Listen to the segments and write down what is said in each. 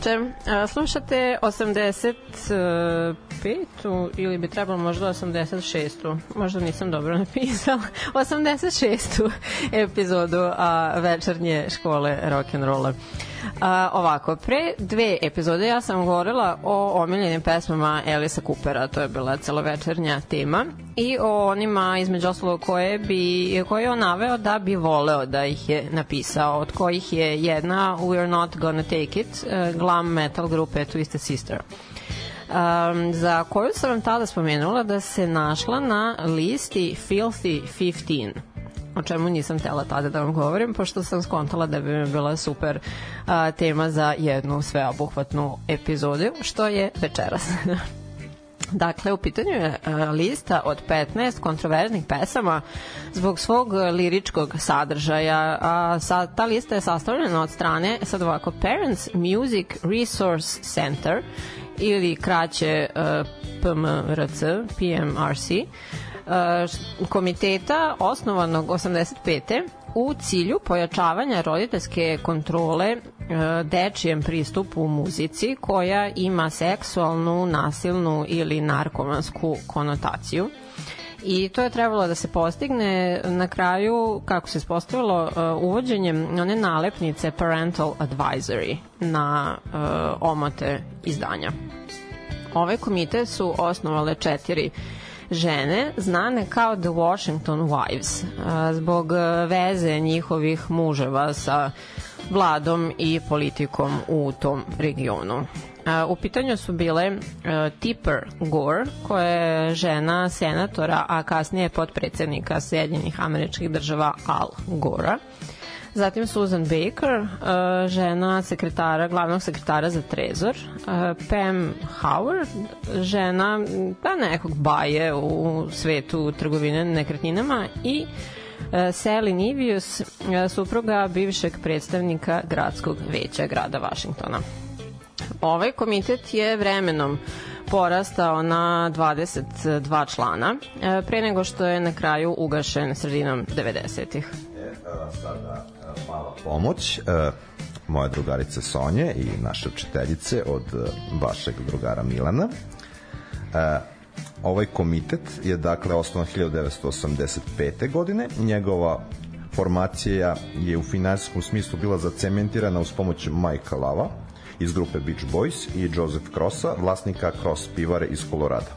večer. Slušate 85. ili bi trebalo možda 86. Možda nisam dobro napisala. 86. epizodu a, večernje škole rock'n'rolla. Ovako, pre dve epizode ja sam govorila o omiljenim pesmama Elisa Coopera, to je bila celovečernja tema, i o onima između oslo koje, bi, koje je on naveo da bi voleo da ih je napisao, od kojih je jedna We're Not Gonna Take It, uh, glam metal grupe Twisted Sister. Um, za koju sam vam tada spomenula da se našla na listi Filthy 15 o čemu nisam tela tada da vam govorim, pošto sam skontala da bi mi bila super a, tema za jednu sveobuhvatnu epizodu, što je večeras. Dakle, u pitanju je lista od 15 kontroverznih pesama zbog svog liričkog sadržaja. A sa, ta lista je sastavljena od strane, sad ovako, Parents Music Resource Center ili kraće PMRC, PMRC, komiteta osnovanog 85 u cilju pojačavanja roditeljske kontrole e, dečijem pristupu u muzici koja ima seksualnu, nasilnu ili narkomansku konotaciju. I to je trebalo da se postigne na kraju, kako se ispostavilo, e, uvođenjem one nalepnice Parental Advisory na uh, omote izdanja. Ove komite su osnovale četiri uh, žene znane kao The Washington Wives zbog veze njihovih muževa sa vladom i politikom u tom regionu. U pitanju su bile Tipper Gore, koja je žena senatora, a kasnije potpredsednika Sjedinjenih američkih država Al Gora. Zatim Susan Baker, uh, žena sekretara, glavnog sekretara za Trezor. Uh, Pam Howard, žena pa nekog baje u svetu trgovine nekretninama i Sally Nivius, supruga bivšeg predstavnika gradskog veća grada Vašingtona. Ovaj komitet je vremenom porastao na 22 člana, pre nego što je na kraju ugašen sredinom 90-ih. E, sada mala pomoć e, moje drugarice Sonje i naše učiteljice od e, vašeg drugara Milana. E, ovaj komitet je dakle osnovan 1985. godine. Njegova formacija je u finansijskom smislu bila zacementirana uz pomoć Majka Lava, iz grupe Beach Boys i Joseph Crossa, vlasnika Cross pivare iz Kolorada.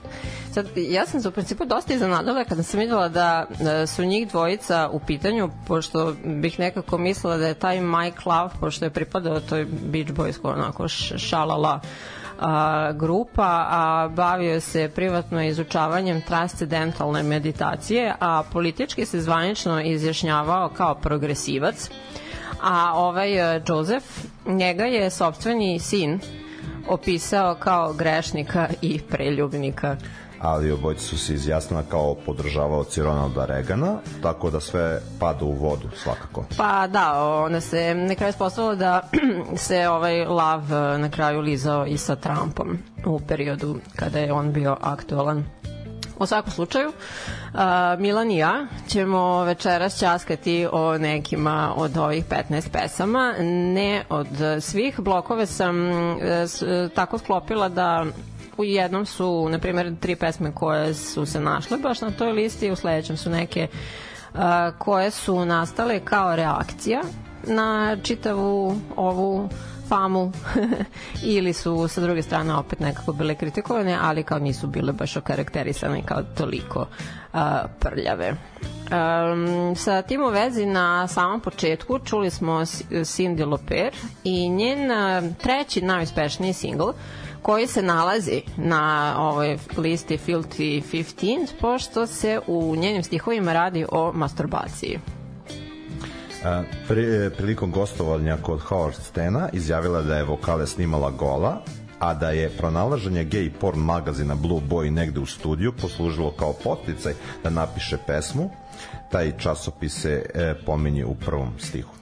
Sad, ja sam se u principu dosta iznenadala kada sam videla da su njih dvojica u pitanju, pošto bih nekako mislila da je taj Mike Love, pošto je pripadao toj Beach Boys, onako šalala a, grupa, a bavio se privatno izučavanjem transcendentalne meditacije, a politički se zvanično izjašnjavao kao progresivac a ovaj e, Joseph, njega je sobstveni sin opisao kao grešnika i preljubnika ali obojci su se izjasnila kao podržavaoci Ronalda Regana, tako da sve pada u vodu svakako. Pa da, ona se na kraju ispostavilo da se ovaj lav e, na kraju lizao i sa Trumpom u periodu kada je on bio aktualan U svakom slučaju, Milan i ja ćemo večeras časkati o nekima od ovih 15 pesama. Ne od svih. Blokove sam uh, tako sklopila da u jednom su, na primjer, tri pesme koje su se našle baš na toj listi, u sledećem su neke uh, koje su nastale kao reakcija na čitavu ovu famu ili su sa druge strane opet nekako bile kritikovane, ali kao nisu bile baš okarakterisane kao toliko uh, prljave. Um, sa tim u vezi na samom početku čuli smo Cindy Loper i njen treći najuspešniji singl koji se nalazi na ovoj listi Filthy 15 pošto se u njenim stihovima radi o masturbaciji. Pri, prilikom gostovanja kod Howard Stena izjavila da je vokale snimala gola, a da je pronalaženje gay porn magazina Blue Boy negde u studiju poslužilo kao poticaj da napiše pesmu. Taj časopis se e, pominje u prvom stihu.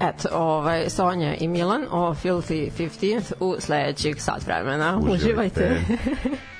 Eto, ovaj, Sonja i Milan o Filthy 15 u sledećeg sat vremena. Uživajte. Uživajte.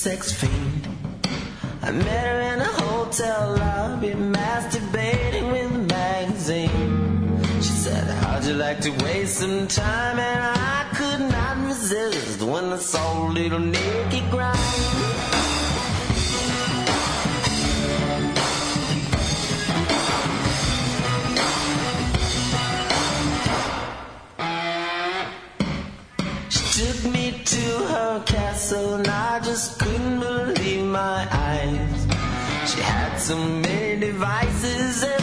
sex fiend. I met her in a hotel lobby, masturbating with a magazine. She said, How'd you like to waste some time? And I could not resist when I saw little Nicky. so many devices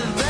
Is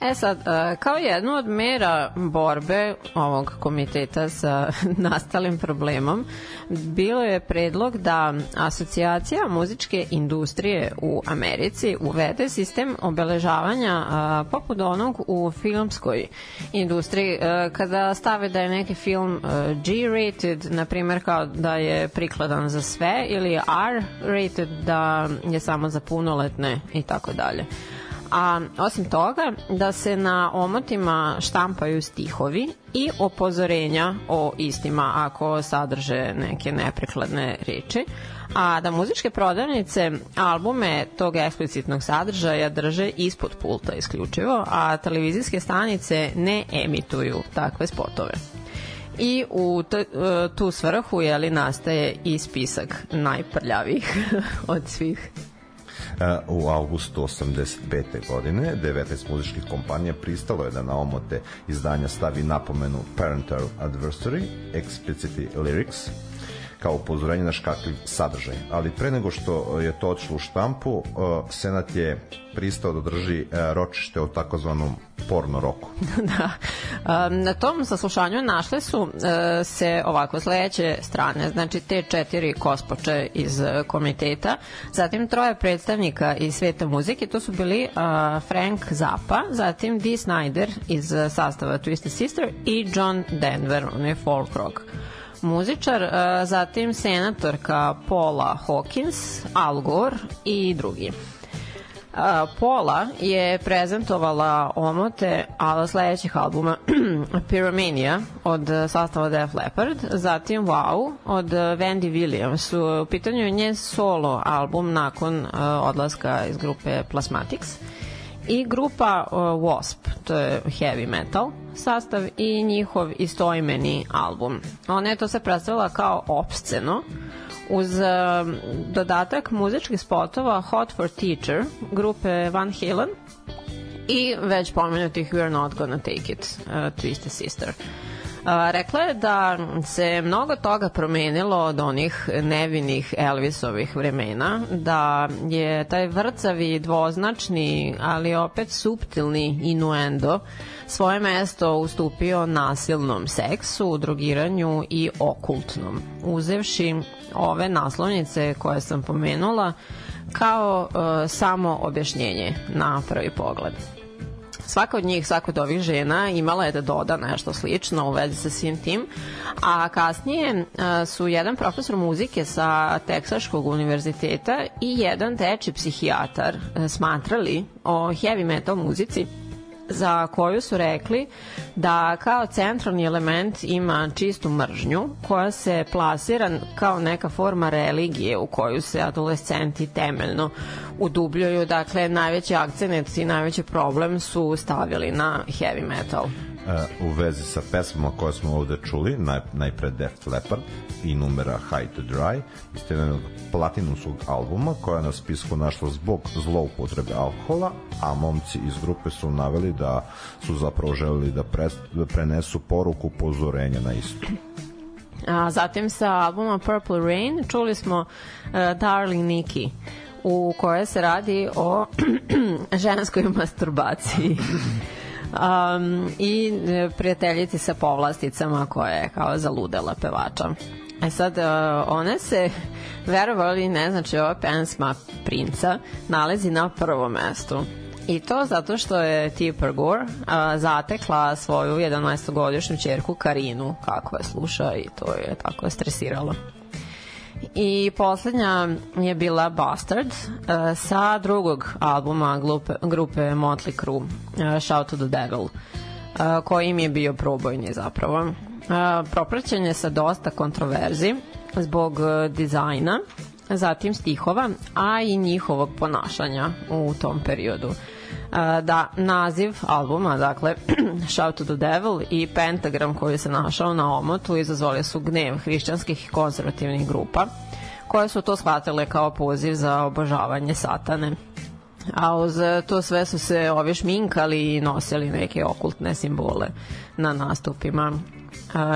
E sad, e, kao jednu od mera borbe ovog komiteta sa nastalim problemom, bilo je predlog da asocijacija muzičke industrije u Americi uvede sistem obeležavanja a, poput onog u filmskoj industriji, e, kada stave da je neki film G-rated, na primjer kao da je prikladan za sve, ili R-rated, da je samo za punoletne i tako dalje a osim toga da se na omotima štampaju stihovi i opozorenja o istima ako sadrže neke neprekladne reči, a da muzičke prodavnice albume tog eksplicitnog sadržaja drže ispod pulta isključivo, a televizijske stanice ne emituju takve spotove. I u t, tu svrhu jeli, nastaje i spisak najprljavih od svih u avgustu 85. godine 19 muzičkih kompanija pristalo je da na omote izdanja stavi napomenu Parental Adversary, Explicit Lyrics, kao upozorenje na škakljiv sadržaj. Ali pre nego što je to odšlo u štampu, uh, Senat je pristao da drži uh, ročište o takozvanom porno roku. da. Na tom saslušanju našle su uh, se ovako sledeće strane, znači te četiri kospoče iz komiteta, zatim troje predstavnika iz sveta muzike, to su bili Frank Zappa, zatim Dee Snyder iz sastava Twisted Sister i John Denver, on je folk rock muzičar, e, zatim senatorka Paula Hawkins, Al Gore i drugi. E, Paula je prezentovala omote ala sledećih albuma Pyromania od sastava Def Leppard, zatim Wow od Wendy Williams. U pitanju je njen solo album nakon uh, odlaska iz grupe Plasmatics i grupa uh, Wasp, to je heavy metal sastav i njihov istoimeni album. Ona je to se predstavila kao opsceno uz uh, dodatak muzičkih spotova Hot for Teacher grupe Van Halen i već pomenutih We're Not Gonna Take It, uh, Twisted Sister. A, rekla je da se mnogo toga promenilo od onih nevinih Elvisovih vremena, da je taj vrcavi, dvoznačni, ali opet subtilni inuendo svoje mesto ustupio nasilnom seksu, drogiranju i okultnom, uzevši ove naslovnice koje sam pomenula kao e, samo objašnjenje na prvi pogled. Svaka od njih, svaka od ovih žena imala je da doda nešto slično u vezi sa svim tim, a kasnije su jedan profesor muzike sa Teksaškog univerziteta i jedan teči psihijatar smatrali o heavy metal muzici za koju su rekli da kao centralni element ima čistu mržnju koja se plasira kao neka forma religije u koju se adolescenti temeljno udubljuju. Dakle, najveći akcent i najveći problem su stavili na heavy metal. Uh, u vezi sa pesmama koje smo ovde čuli, naj, najpre Def Leppard i numera High to Dry, iz jednog platinumskog albuma koja je na spisku našla zbog zloupotrebe alkohola, a momci iz grupe su naveli da su zapravo želeli da, pre, da prenesu poruku pozorenja na istu. A zatim sa albuma Purple Rain čuli smo uh, Darling Nikki u kojoj se radi o ženskoj masturbaciji um, i e, prijateljici sa povlasticama koja je kao zaludela pevača. E sad, uh, one se, verovali ne, znači ova pesma Princa nalazi na prvom mestu. I to zato što je Tipper Gore uh, zatekla svoju 11-godišnju čerku Karinu, kako je sluša i to je tako stresiralo. I poslednja je bila Bastard uh, sa drugog albuma grupe, grupe Motley Crue, uh, Shout to the Devil, uh, koji im je bio probojni zapravo. Propraćen je sa dosta kontroverzi zbog dizajna, zatim stihova, a i njihovog ponašanja u tom periodu. Uh, da naziv albuma, dakle Shout to the Devil i pentagram koji se našao na omotu izazvali su gnev hrišćanskih i konzervativnih grupa koje su to shvatile kao poziv za obožavanje satane. A uz to sve su se ovi šminkali i nosili neke okultne simbole na nastupima.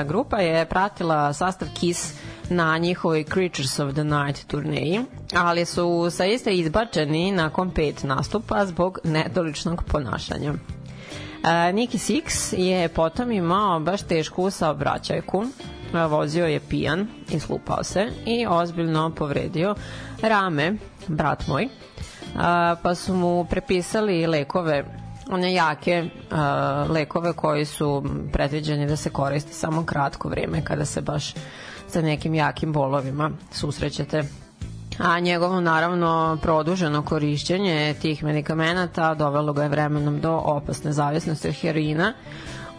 Grupa je pratila sastav Kiss na njihovoj Creatures of the Night turneji, ali su sa iste izbačeni nakon pet nastupa zbog nedoličnog ponašanja. Niki Six je potom imao baš tešku saobraćajku, vozio je pijan i slupao se i ozbiljno povredio rame, brat moj, pa su mu prepisali lekove one jake uh, lekove koji su predviđeni da se koristi samo kratko vreme kada se baš sa nekim jakim bolovima susrećete. A njegovo naravno produženo korišćenje tih medikamenata dovelo ga je vremenom do opasne zavisnosti od heroina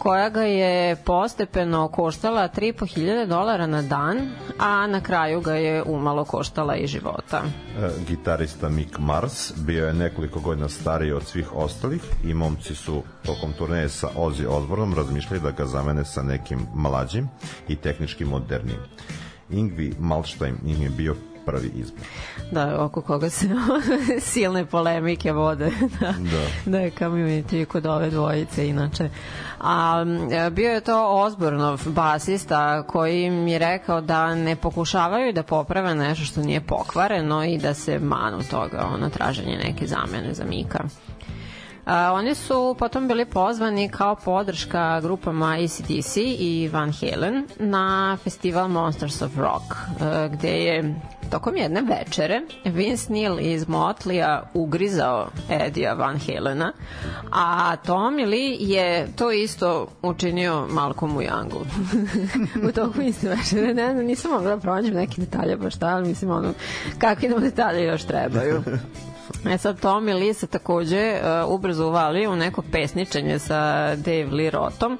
koja ga je postepeno koštala 3.500 dolara na dan, a na kraju ga je umalo koštala i života. E, gitarista Mick Mars bio je nekoliko godina stariji od svih ostalih i momci su tokom turneje sa Ozzy Osbourneom razmišljali da ga zamene sa nekim mlađim i tehnički modernim. Ingvi Malstein im je bio prvi izbor. Da, oko koga se silne polemike vode da, da. da je community kod ove dvojice inače. A bio je to Osbornov basista koji mi je rekao da ne pokušavaju da poprave nešto što nije pokvareno i da se manu toga, ono traženje neke zamene za Mika. A, oni su potom bili pozvani kao podrška grupama ACDC i Van Halen na festival Monsters of Rock, a, gde je tokom jedne večere Vince Neil iz Motlija ugrizao Edija Van Helena, a Tommy Lee je to isto učinio Malcolmu Youngu. u toku iste večere, ne znam, nisam mogla da pronađem neke detalje baš šta, ali mislim ono, kakvi nam detalje još trebaju. E sad Tommy Lee se takođe uh, ubrzo uvali u neko pesničenje sa Dave Lee Rotom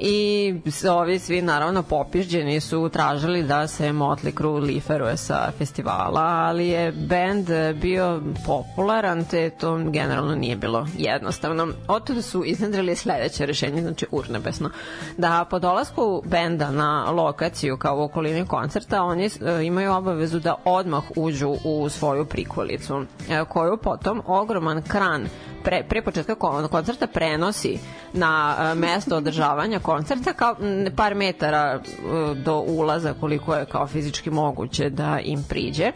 i ovi svi naravno popižđeni su tražili da se Motley Crue liferuje sa festivala, ali je band bio popularan, te to generalno nije bilo jednostavno. Od su iznedrili sledeće rešenje, znači urnebesno, da po dolasku benda na lokaciju kao u okolini koncerta, oni e, imaju obavezu da odmah uđu u svoju prikolicu, e, koju potom ogroman kran pre, pre početka koncerta prenosi na e, mesto održavanja koncerta kao par metara e, do ulaza koliko je kao fizički moguće da im priđe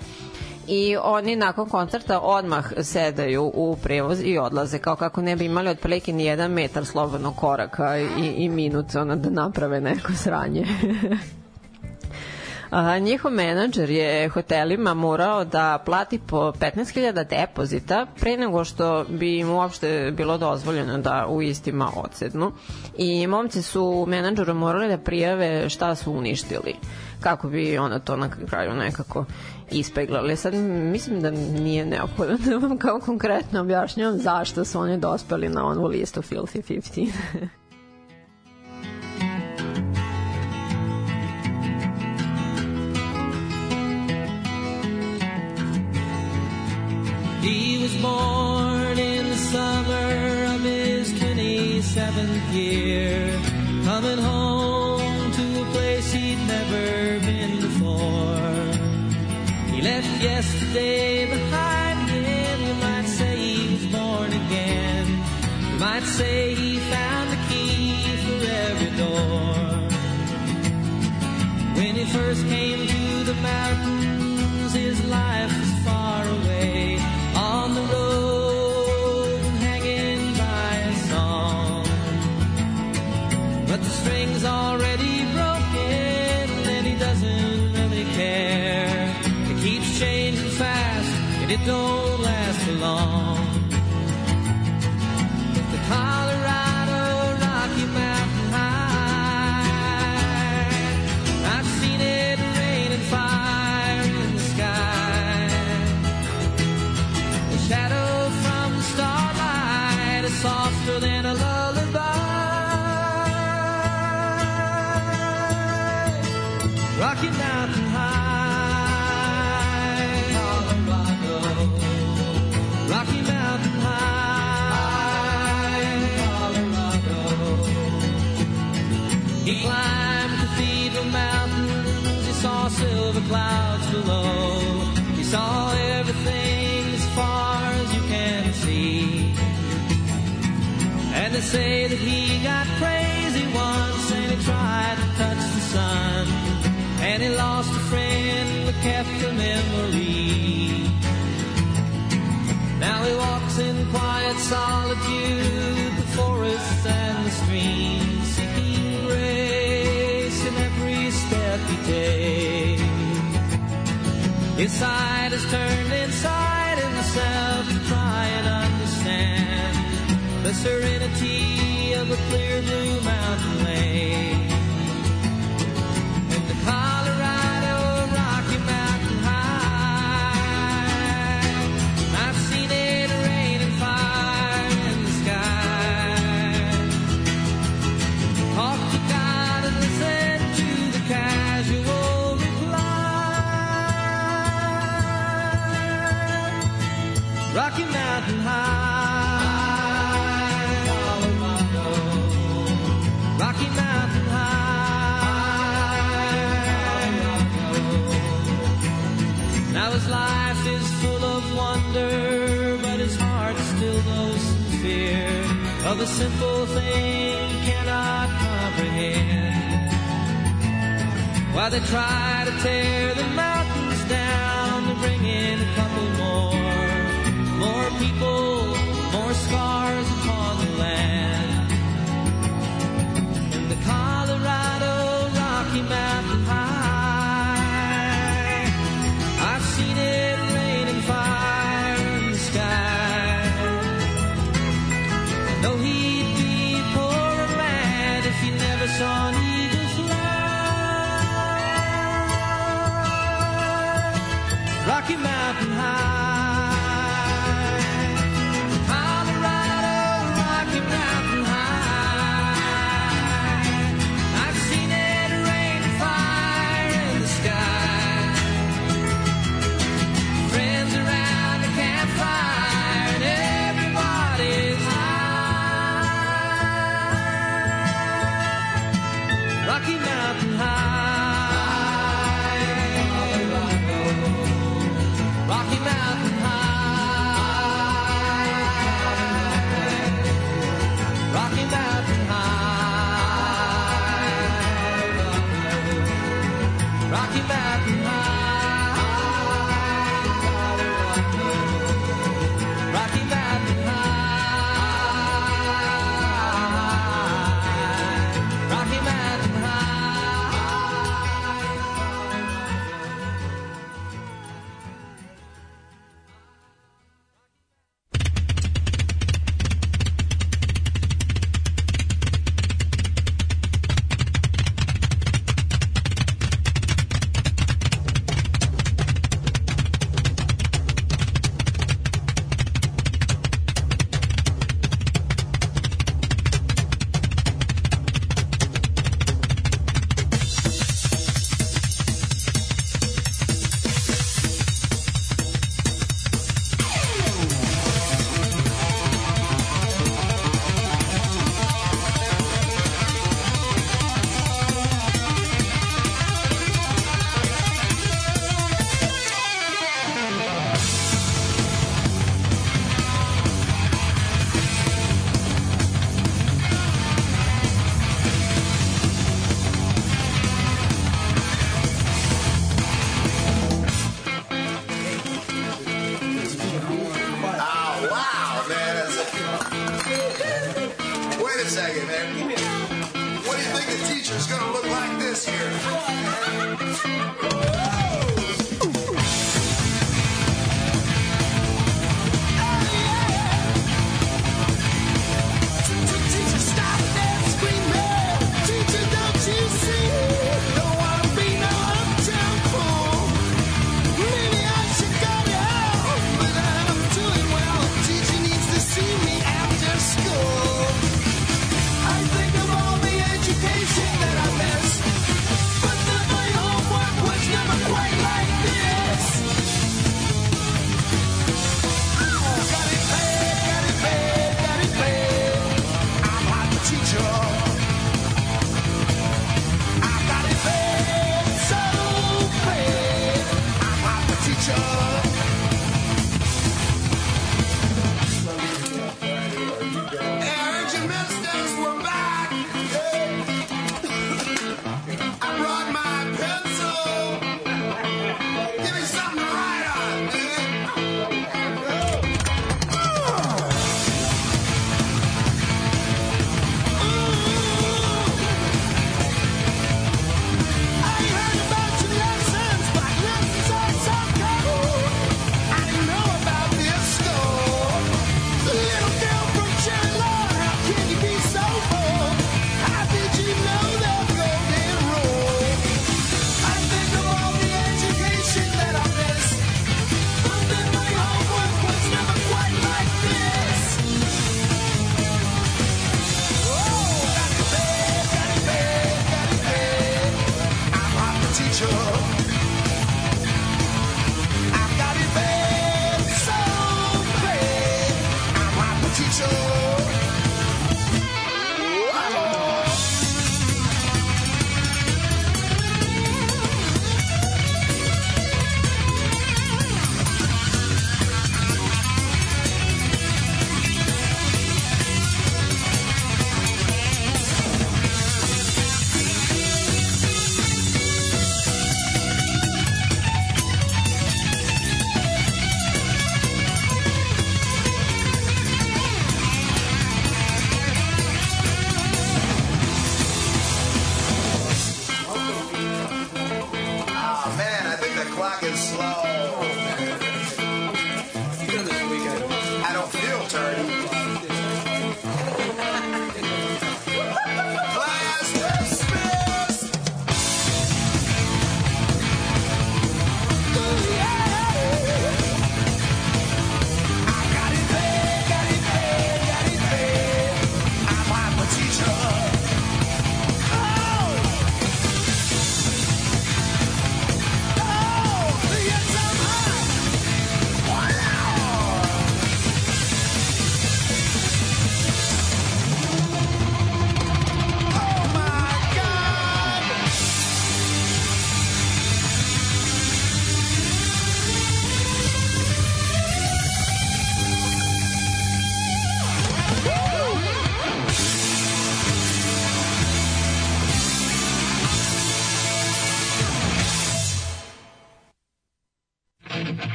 i oni nakon koncerta odmah sedaju u prevoz i odlaze kao kako ne bi imali otprilike ni jedan metar slobodnog koraka i, i minut da naprave neko sranje. A, njihov menadžer je hotelima morao da plati po 15.000 depozita pre nego što bi im uopšte bilo dozvoljeno da u istima odsednu. I momci su menadžeru morali da prijave šta su uništili kako bi ona to na kraju nekako ispeglali. Sad mislim da nije neophodno da vam kao konkretno objašnjavam zašto su oni dospeli na onu listu Filthy 15. He was born in the summer of his 27th year, coming home to a place he'd never been before. He left yesterday behind him, you might say he was born again. You might say he found the key for every door. When he first came to the mountains, his life already broken and he doesn't really care. It keeps changing fast and it don't last long. they say that he got crazy once and he tried to touch the sun. And he lost a friend but kept a memory. Now he walks in quiet solitude, the forests and the streams, seeking grace in every step he takes. His side is turned inside himself serenity of a clear blue mountain land. the simple thing cannot comprehend. Why they try to tear the mountains down to bring in a couple more, more people, more scars teacher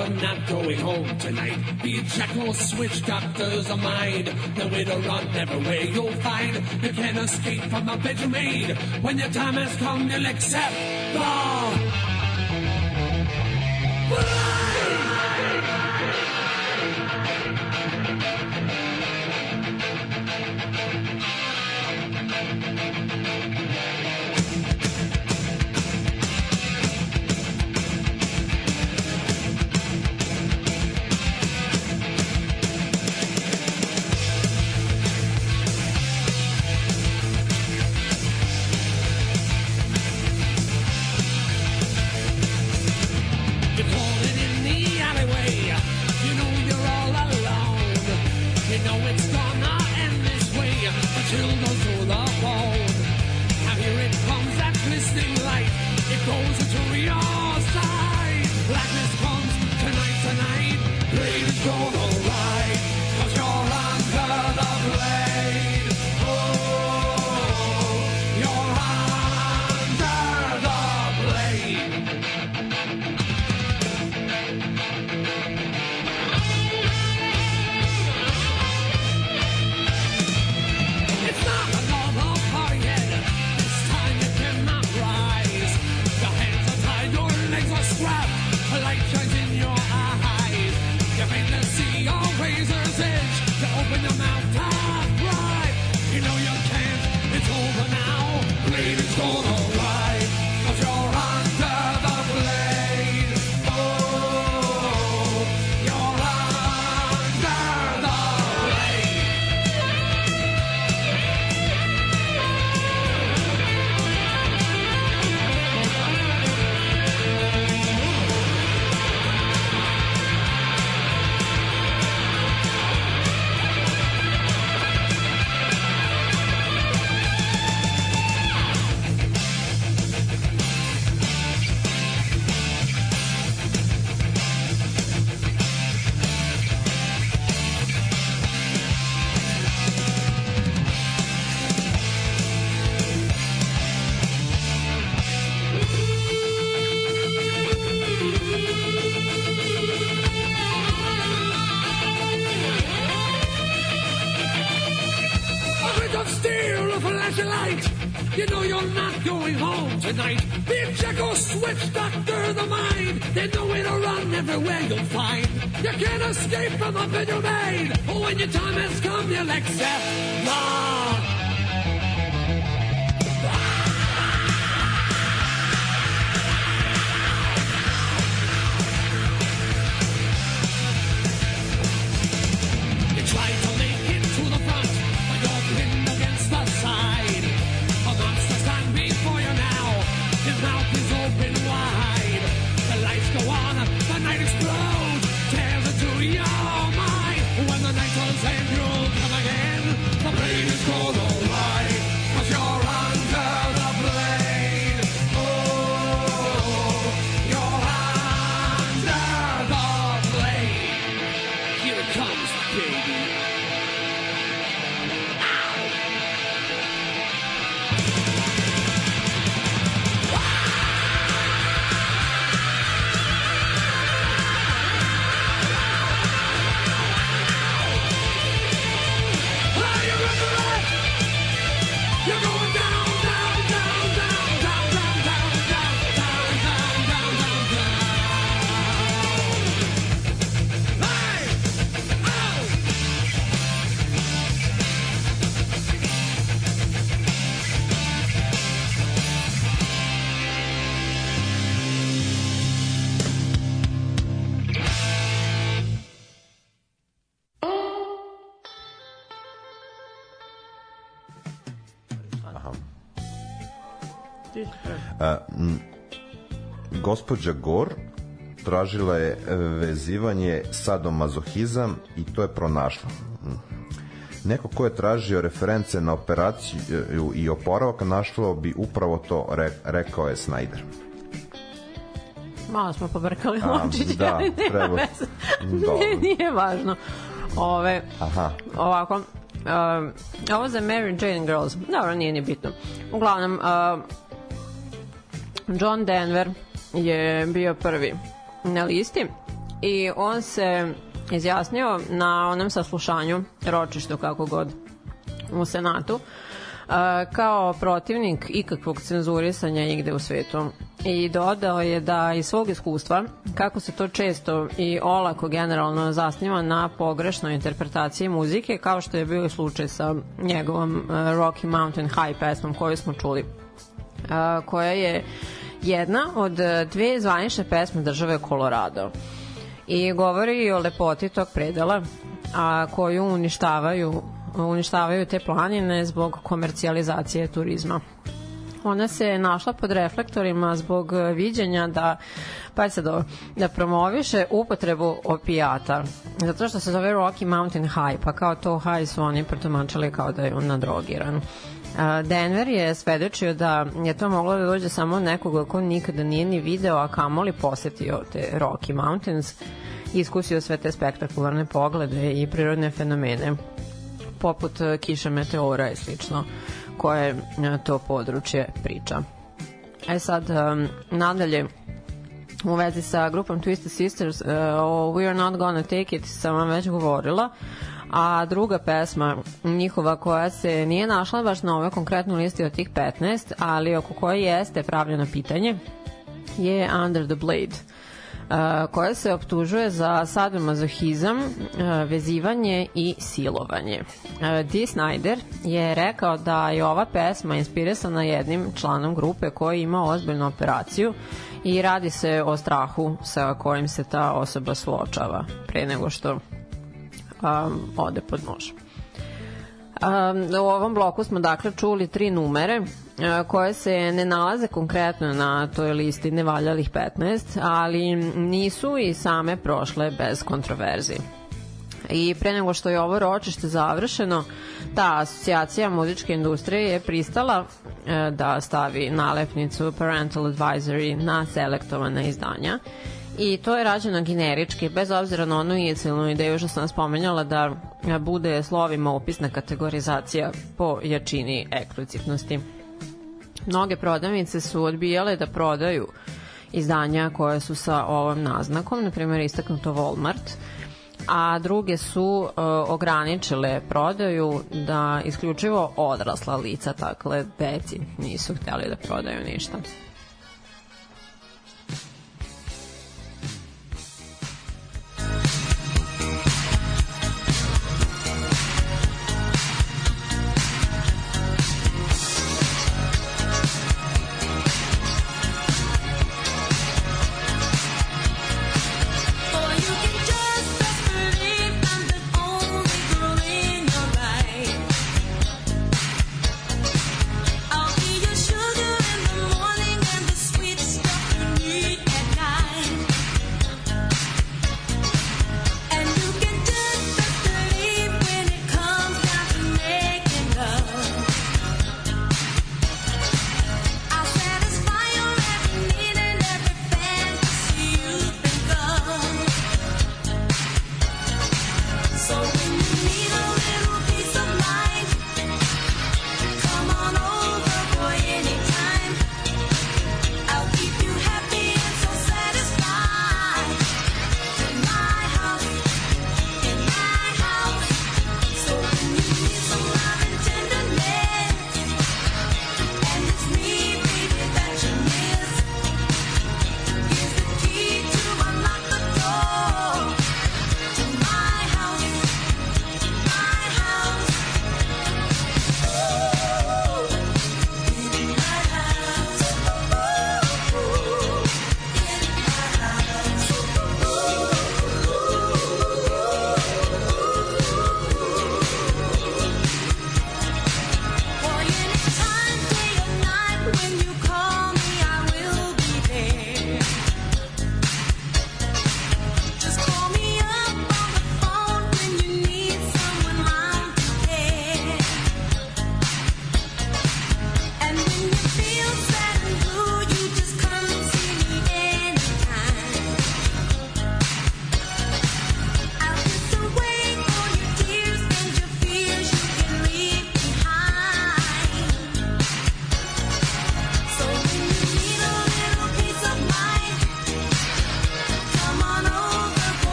You're not going home tonight. Be a check or switch, doctors are mine. The widow run everywhere you'll find. You can't escape from a bedroom aid. When your time has come, you'll accept the. You can't escape from the bed you made. But when your time has come, you'll accept Gospođa Gor tražila je vezivanje sadomazohizam i to je pronašla. Mm. Neko ko je tražio reference na operaciju i oporavak našlo bi upravo to, re, rekao je Snyder. Malo smo pobrkali A, lončiće, da, ali nema treba- veze. Nije, nije važno. Ove, Aha. ovako, um, ovo za Mary Jane Girls, dobro, nije ni bitno. Uglavnom, uh, John Denver je bio prvi na listi i on se izjasnio na onom saslušanju, ročištu kako god, u Senatu, uh, kao protivnik ikakvog cenzurisanja igde u svetu. I dodao je da iz svog iskustva, kako se to često i olako generalno zasniva na pogrešnoj interpretaciji muzike, kao što je bio slučaj sa njegovom uh, Rocky Mountain High pesmom koju smo čuli koja je jedna od e, dve zvanične pesme države Colorado i govori o lepoti tog predela a koju uništavaju uništavaju te planine zbog komercijalizacije turizma. Ona se našla pod reflektorima zbog viđenja da pa sad ovo, da promoviše upotrebu opijata. Zato što se zove Rocky Mountain High pa kao to high su oni protumačili kao da je on nadrogiran Denver je svedočio da je to moglo da dođe samo nekoga ko nikada nije ni video, a kamoli posetio te Rocky Mountains i iskusio sve te spektakularne poglede i prirodne fenomene poput e, kiša meteora i slično koje e, to područje priča. E sad, um, nadalje, u vezi sa grupom Twisted Sisters uh, o We Are Not Gonna Take It sam vam već govorila a druga pesma njihova koja se nije našla baš na ovoj konkretnoj listi od tih 15 ali oko koje jeste pravljeno pitanje je Under the Blade uh, koja se optužuje za sadomazohizam, uh, vezivanje i silovanje. Uh, Dee Snyder je rekao da je ova pesma inspirisana jednim članom grupe koji ima ozbiljnu operaciju i radi se o strahu sa kojim se ta osoba suočava pre nego što um, ode pod nož. Um, u ovom bloku smo dakle čuli tri numere uh, koje se ne nalaze konkretno na toj listi nevaljalih 15, ali nisu i same prošle bez kontroverzi. I pre nego što je ovo ročište završeno, ta asocijacija muzičke industrije je pristala e, da stavi nalepnicu Parental Advisory na selektovane izdanja i to je rađeno generički, bez obzira na onu inicijalnu ideju što sam spomenjala da e, bude slovima opisna kategorizacija po jačini eksplicitnosti. Mnoge prodavnice su odbijale da prodaju izdanja koje su sa ovom naznakom, na primjer istaknuto Walmart, a druge su uh, ograničile prodaju da isključivo odrasla lica, takle deci nisu hteli da prodaju ništa.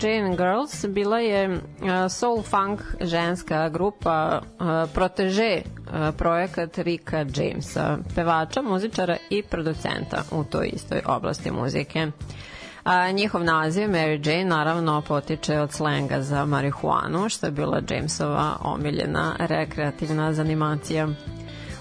Jane Girls bila je soul funk ženska grupa proteže projekat Rika Jamesa, pevača, muzičara i producenta u toj istoj oblasti muzike. A, njihov naziv Mary Jane naravno potiče od slenga za marihuanu, što je bila Jamesova omiljena rekreativna zanimacija.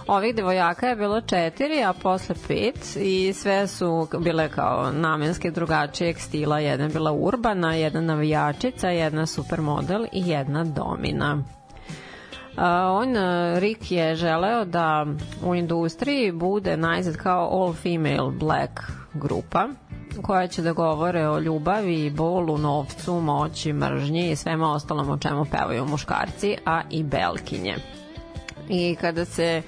Ovih devojaka je bilo četiri, a posle pet i sve su bile kao namenske drugačijeg stila. Jedna je bila urbana, jedna navijačica, jedna supermodel i jedna domina. A, on, a, Rick je želeo da u industriji bude najzad kao all female black grupa koja će da govore o ljubavi, bolu, novcu, moći, mržnji i svema ostalom o čemu pevaju muškarci, a i belkinje. I kada se e,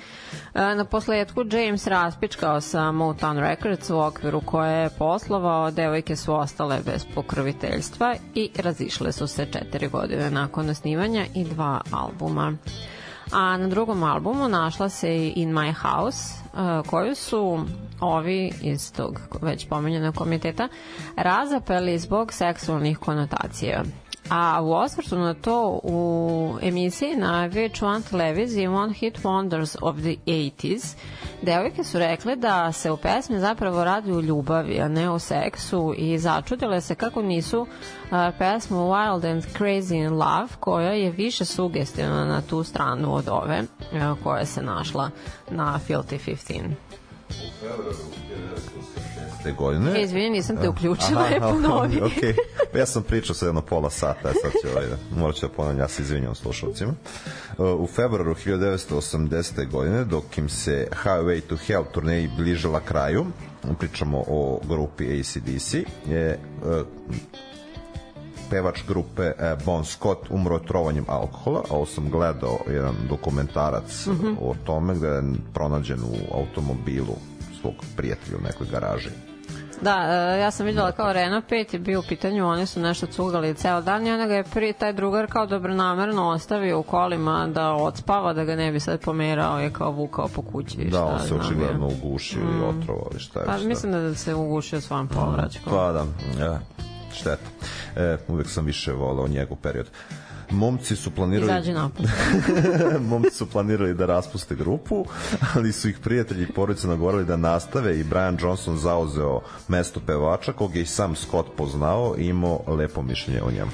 na posledku James raspičkao sa Motown Records u okviru koje je poslovao, devojke su ostale bez pokroviteljstva i razišle su se četiri godine nakon osnivanja i dva albuma. A na drugom albumu našla se i In My House, e, koju su ovi iz tog već pomenjenog komiteta razapeli zbog seksualnih konotacija. A u osvrtu na to u emisiji na VH1 televiziji One Hit Wonders of the 80s devojke su rekle da se u pesmi zapravo radi o ljubavi, a ne o seksu i začudile se kako nisu a, pesmu Wild and Crazy in Love koja je više sugestivna na tu stranu od ove a, koja se našla na Filthy 15. te godine. E, izvini, nisam te uključila, Aha, je ponovi. ok. Ja sam pričao sa jedno pola sata, sad ću, ovaj, morat ću da ponavljam, ja se izvinjam slušalcima. U februaru 1980. godine, dok im se Highway to Hell turneji bližila kraju, pričamo o grupi ACDC, je uh, pevač grupe e, Bon Scott umro od trovanjem alkohola, a ovo sam gledao jedan dokumentarac mm -hmm. o tome gde je pronađen u automobilu svog prijatelja u nekoj garaži. Da, e, ja sam videla kao Renault 5 je bio u pitanju, oni su nešto cugali ceo dan i onda ga je prvi taj drugar kao dobronamerno ostavio u kolima da odspava, da ga ne bi sad pomerao je kao vukao po kući. i Da, šta on se očigledno ugušio ili otrovao ili šta je Pa šta. mislim da se ugušio svojom povraćkom. Pa da, ja, šteta. E, uvek sam više volao njegov period. Momci su planirali Izađi napad. momci su planirali da raspuste grupu, ali su ih prijatelji i porodice nagovorili da nastave i Brian Johnson zauzeo mesto pevača, kog je i sam Scott poznao i imao lepo mišljenje o njemu.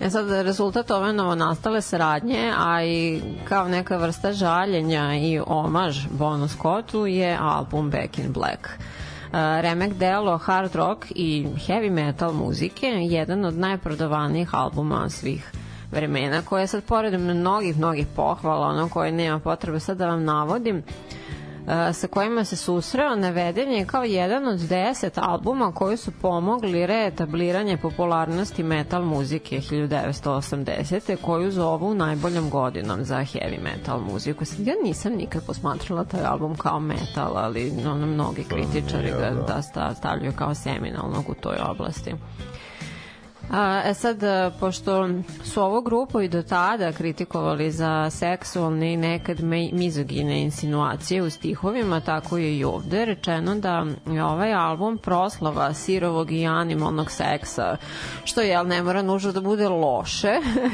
E sad, rezultat ove novonastale saradnje, a i kao neka vrsta žaljenja i omaž Bonu Scottu je album Back in Black. Uh, remek delo hard rock i heavy metal muzike, jedan od najprodavanijih albuma svih vremena, koje je sad pored mnogih, mnogih pohvala, ono koje nema potrebe sad da vam navodim, uh, sa kojima se susreo naveden je kao jedan od deset albuma koji su pomogli reetabliranje popularnosti metal muzike 1980. koju zovu najboljom godinom za heavy metal muziku. Sad, ja nisam nikad posmatrala taj album kao metal, ali ono, mnogi kritičari ga da. da sta- stavljaju kao seminalnog u toj oblasti. A, e sad, e, pošto su ovu grupu i do tada kritikovali za seksualne i nekad mizogine insinuacije u stihovima, tako je i ovde rečeno da je ovaj album proslava sirovog i animalnog seksa, što je, ne mora nužno da bude loše,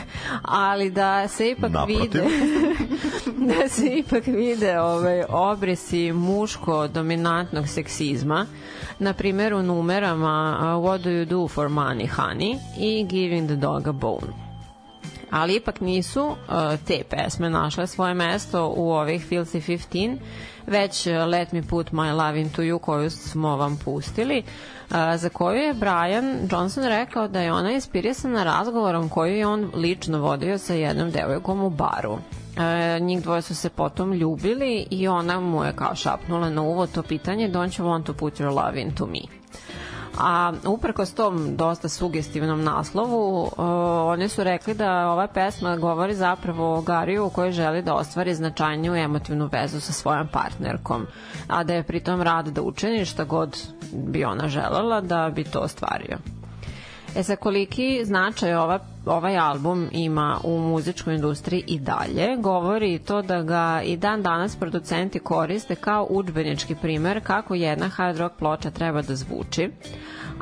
ali da se ipak Naprotiv. vide da se ipak vide ovaj, obrisi muško dominantnog seksizma na primjer u numerama uh, What do you do for money, honey i Giving the dog a bone ali ipak nisu uh, te pesme našle svoje mesto u ovih Filthy 15, već uh, Let me put my love into you koju smo vam pustili, uh, za koju je Brian Johnson rekao da je ona inspirisana razgovorom koju je on lično vodio sa jednom devojkom u baru. E, njih dvoje su se potom ljubili i ona mu je kao šapnula na uvo to pitanje Don't you want to put your love into me? A uprkos tom dosta sugestivnom naslovu, uh, oni su rekli da ova pesma govori zapravo o Gariju koji želi da ostvari značajniju emotivnu vezu sa svojom partnerkom, a da je pritom rad da učini šta god bi ona želela da bi to ostvario. E sa koliki značaj ova, ovaj album ima u muzičkoj industriji i dalje, govori to da ga i dan danas producenti koriste kao udžbenički primer kako jedna hard rock ploča treba da zvuči.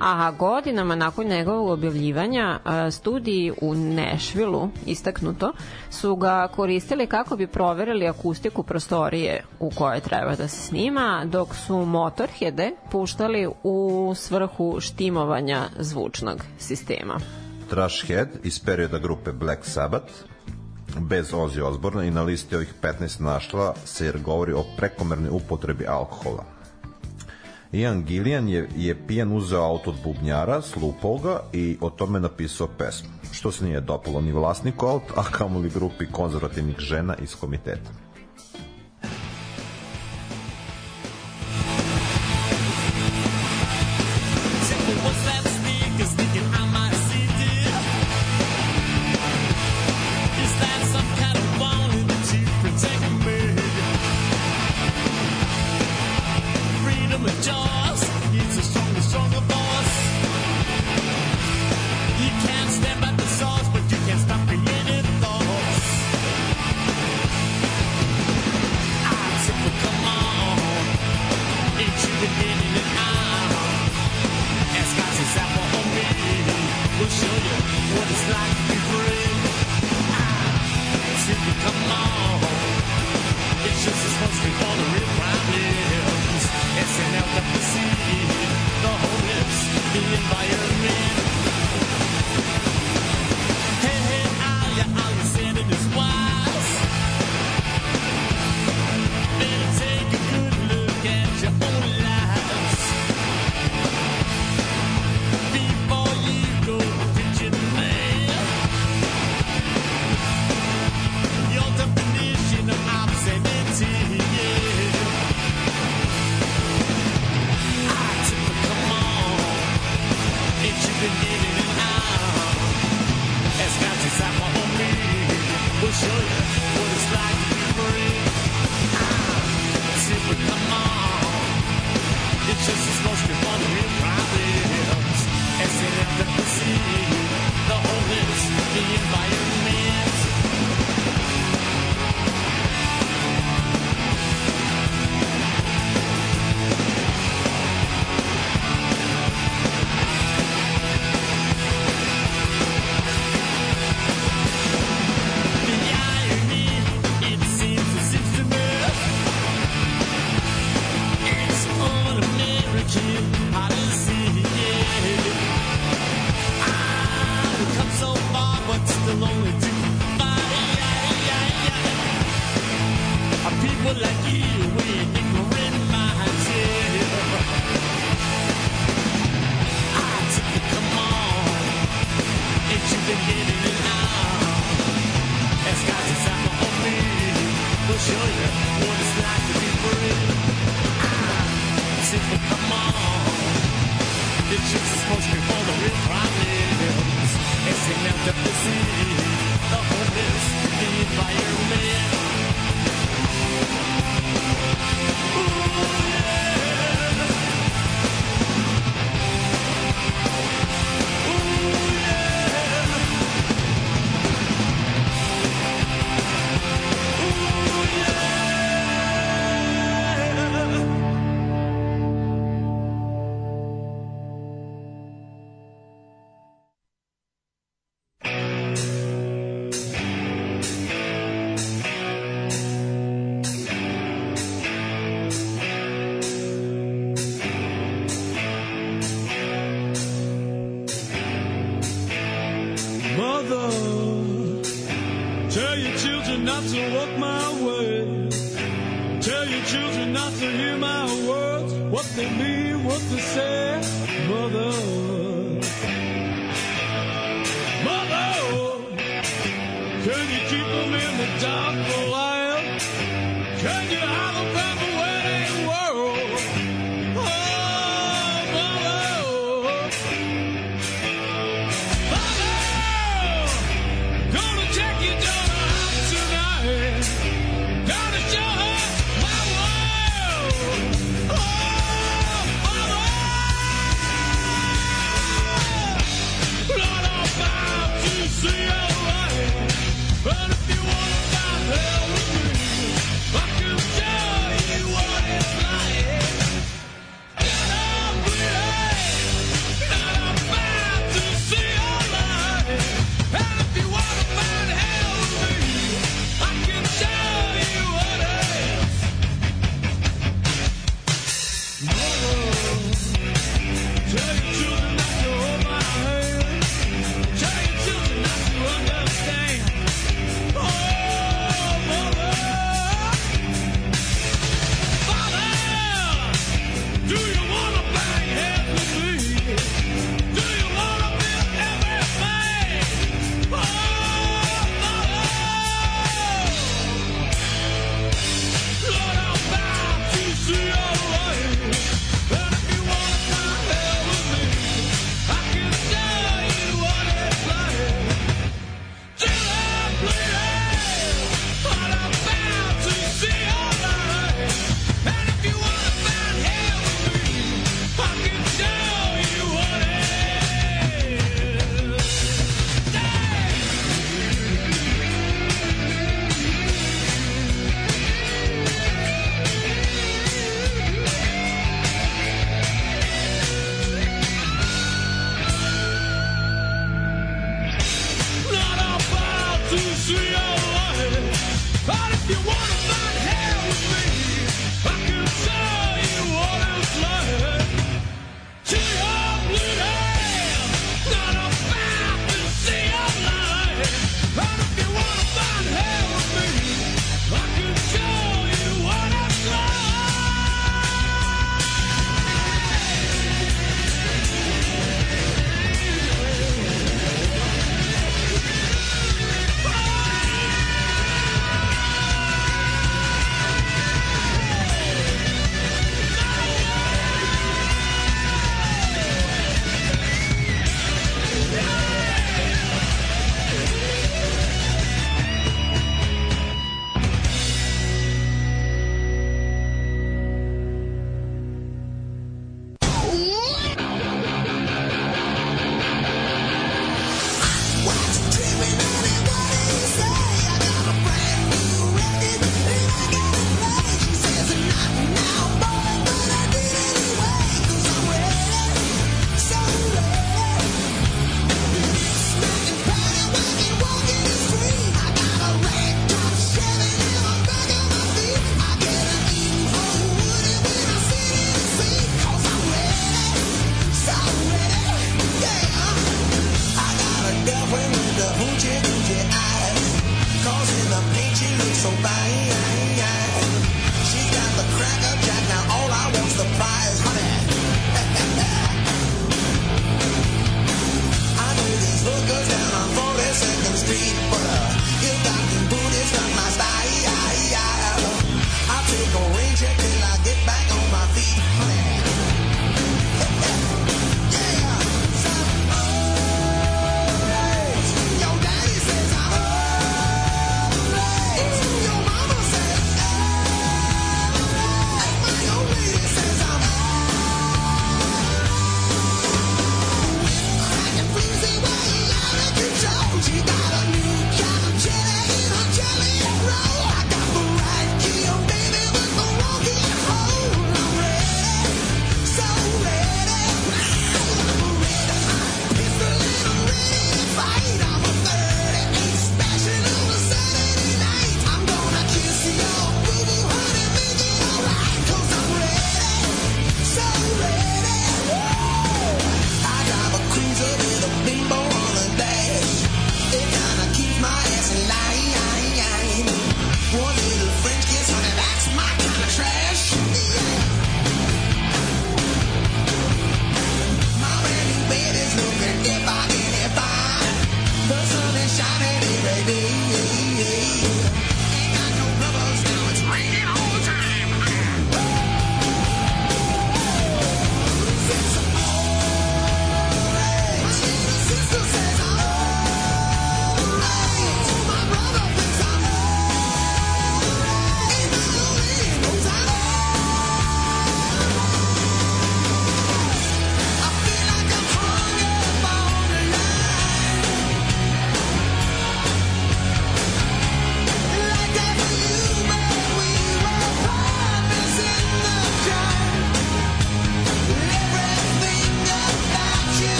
A godinama nakon njegovog objavljivanja a, studiji u Nešvilu, istaknuto, su ga koristili kako bi proverili akustiku prostorije u kojoj treba da se snima, dok su Motorheade puštali u svrhu štimovanja zvučnog sistema. Trashhead iz perioda grupe Black Sabbath, bez Ozzy Osborna i na listi ovih 15 našla se jer govori o prekomernoj upotrebi alkohola. Ian Gillian je, je pijan uzeo auto od bubnjara, slupao ga i o tome napisao pesmu, što se nije dopalo ni vlasniku aut, a kamoli grupi konzervativnih žena iz komiteta.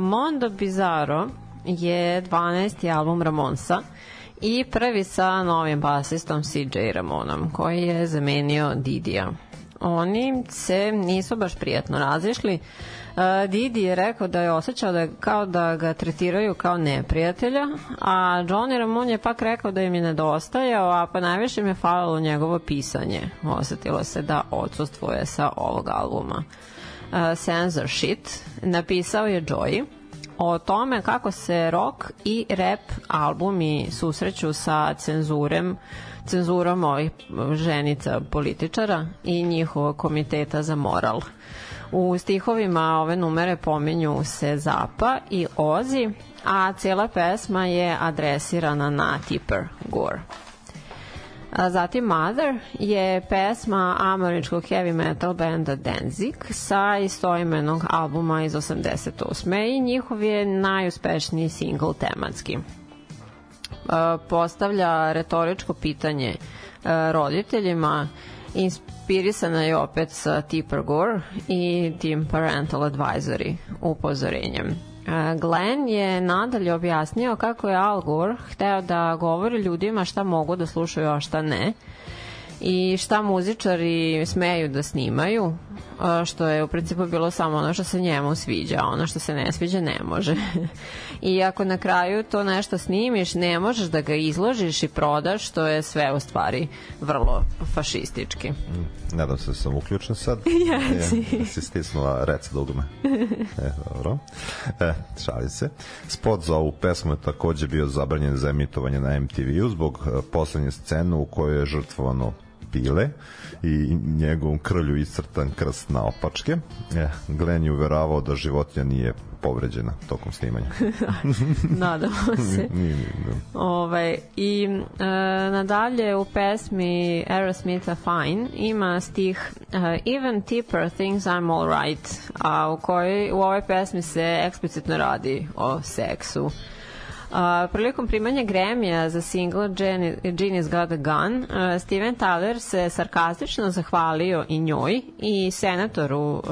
Mondo Bizarro je 12. album Ramonsa i prvi sa novim basistom CJ Ramonom, koji je zamenio Didija. Oni se nisu baš prijatno razišli. Didi je rekao da je osjećao da je kao da ga tretiraju kao neprijatelja, a Johnny Ramon je pak rekao da im je nedostajao, a pa najviše im je falilo njegovo pisanje. Osetilo se da odsustvuje sa ovog albuma. Censorship napisao je Joey o tome kako se rock i rap albumi susreću sa cenzurem cenzurom ovih ženica političara i njihovog komiteta za moral. U stihovima ove numere pominju se Zapa i Ozi, a cijela pesma je adresirana na Tipper Gore. A zatim Mother je pesma američkog heavy metal benda Danzig sa istoimenog albuma iz 88. i njihov je najuspešniji single tematski. E, Postavlja retoričko pitanje e, roditeljima, inspirisana je opet sa Tipper Gore i tim Parental Advisory upozorenjem. Glenn je nadalje objasnio kako je Al Gore hteo da govori ljudima šta mogu da slušaju, a šta ne i šta muzičari smeju da snimaju, što je u principu bilo samo ono što se njemu sviđa, ono što se ne sviđa ne može. I ako na kraju to nešto snimiš, ne možeš da ga izložiš i prodaš, što je sve u stvari vrlo fašistički. Nadam se da sam uključen sad. Jesi. Je, si stisnula rec dugme. E, dobro. E, šalim se. Spot za ovu pesmu je takođe bio zabranjen za emitovanje na MTV-u zbog e, poslednje scene u kojoj je žrtvovano pile i njegovom krlju iscrtan krst na opačke. E, Glenn je uveravao da životinja nije povređena tokom snimanja. Nadamo se. Nije, nije, da. Ovaj, I e, nadalje u pesmi Aerosmitha Fine ima stih uh, Even Tipper thinks I'm all right, a u, kojoj, u ovoj pesmi se eksplicitno radi o seksu. Uh, prilikom primanja Grammy-a za single Geni- Genius Got a Gun, uh, Steven Tyler se sarkastično zahvalio i njoj i senatoru uh,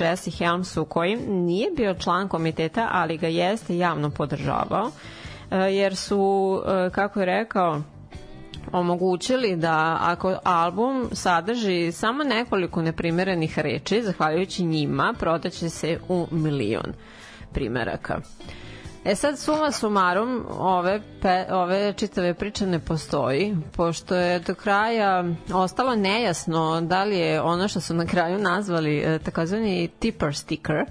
Jesse Helmsu koji nije bio član komiteta, ali ga jeste javno podržavao, uh, jer su, uh, kako je rekao, omogućili da ako album sadrži samo nekoliko neprimerenih reči, zahvaljujući njima, prodaće se u milion primeraka. E sad, suma sumarum, ove, pe, ove čitave priče ne postoji, pošto je do kraja ostalo nejasno da li je ono što su na kraju nazvali e, takozvani tipper sticker,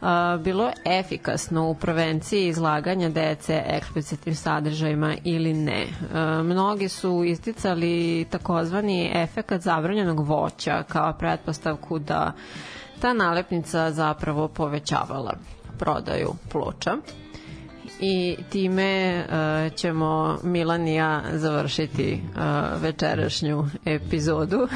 a, bilo efikasno u prevenciji izlaganja dece eksplicitnim sadržajima ili ne. A, mnogi su isticali takozvani efekat zabranjenog voća kao pretpostavku da ta nalepnica zapravo povećavala prodaju ploča i time uh, ćemo Milan i ja završiti uh, večerašnju epizodu. uh,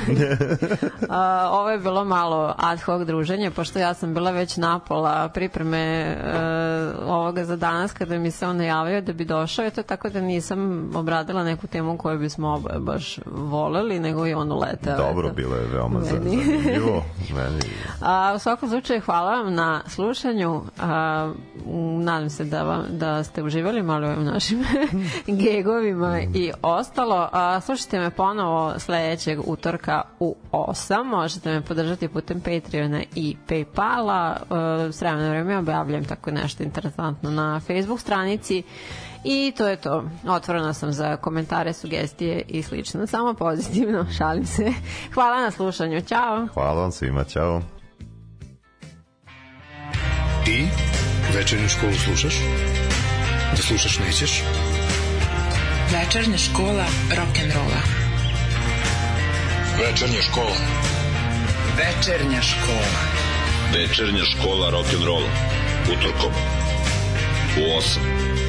ovo je bilo malo ad hoc druženje, pošto ja sam bila već napola pripreme uh, ovoga za danas kada mi se on najavio da bi došao, eto tako da nisam obradila neku temu koju bismo oboje baš voleli, nego i on uletao. Dobro, eto. bilo je veoma Meni. zanimljivo. Meni A, u svakom slučaju hvala vam na slušanju. M, nadam se da, vam, da ste uživali malo u našim gegovima i ostalo. A, slušajte me ponovo sledećeg utorka u 8. Možete me podržati putem Patreona i Paypala. A, s vremena na vreme objavljam tako nešto interesantno na Facebook stranici. I to je to. Otvorena sam za komentare, sugestije i slično. Samo pozitivno, šalim se. Hvala na slušanju. Ćao! Hvala vam svima, čao. Ti večernju školu slušaš? Da slušaš nećeš? Večernja škola rock'n'rolla. Večernja škola. Večernja škola. Večernja škola rock'n'rolla. Utorkom. U 8.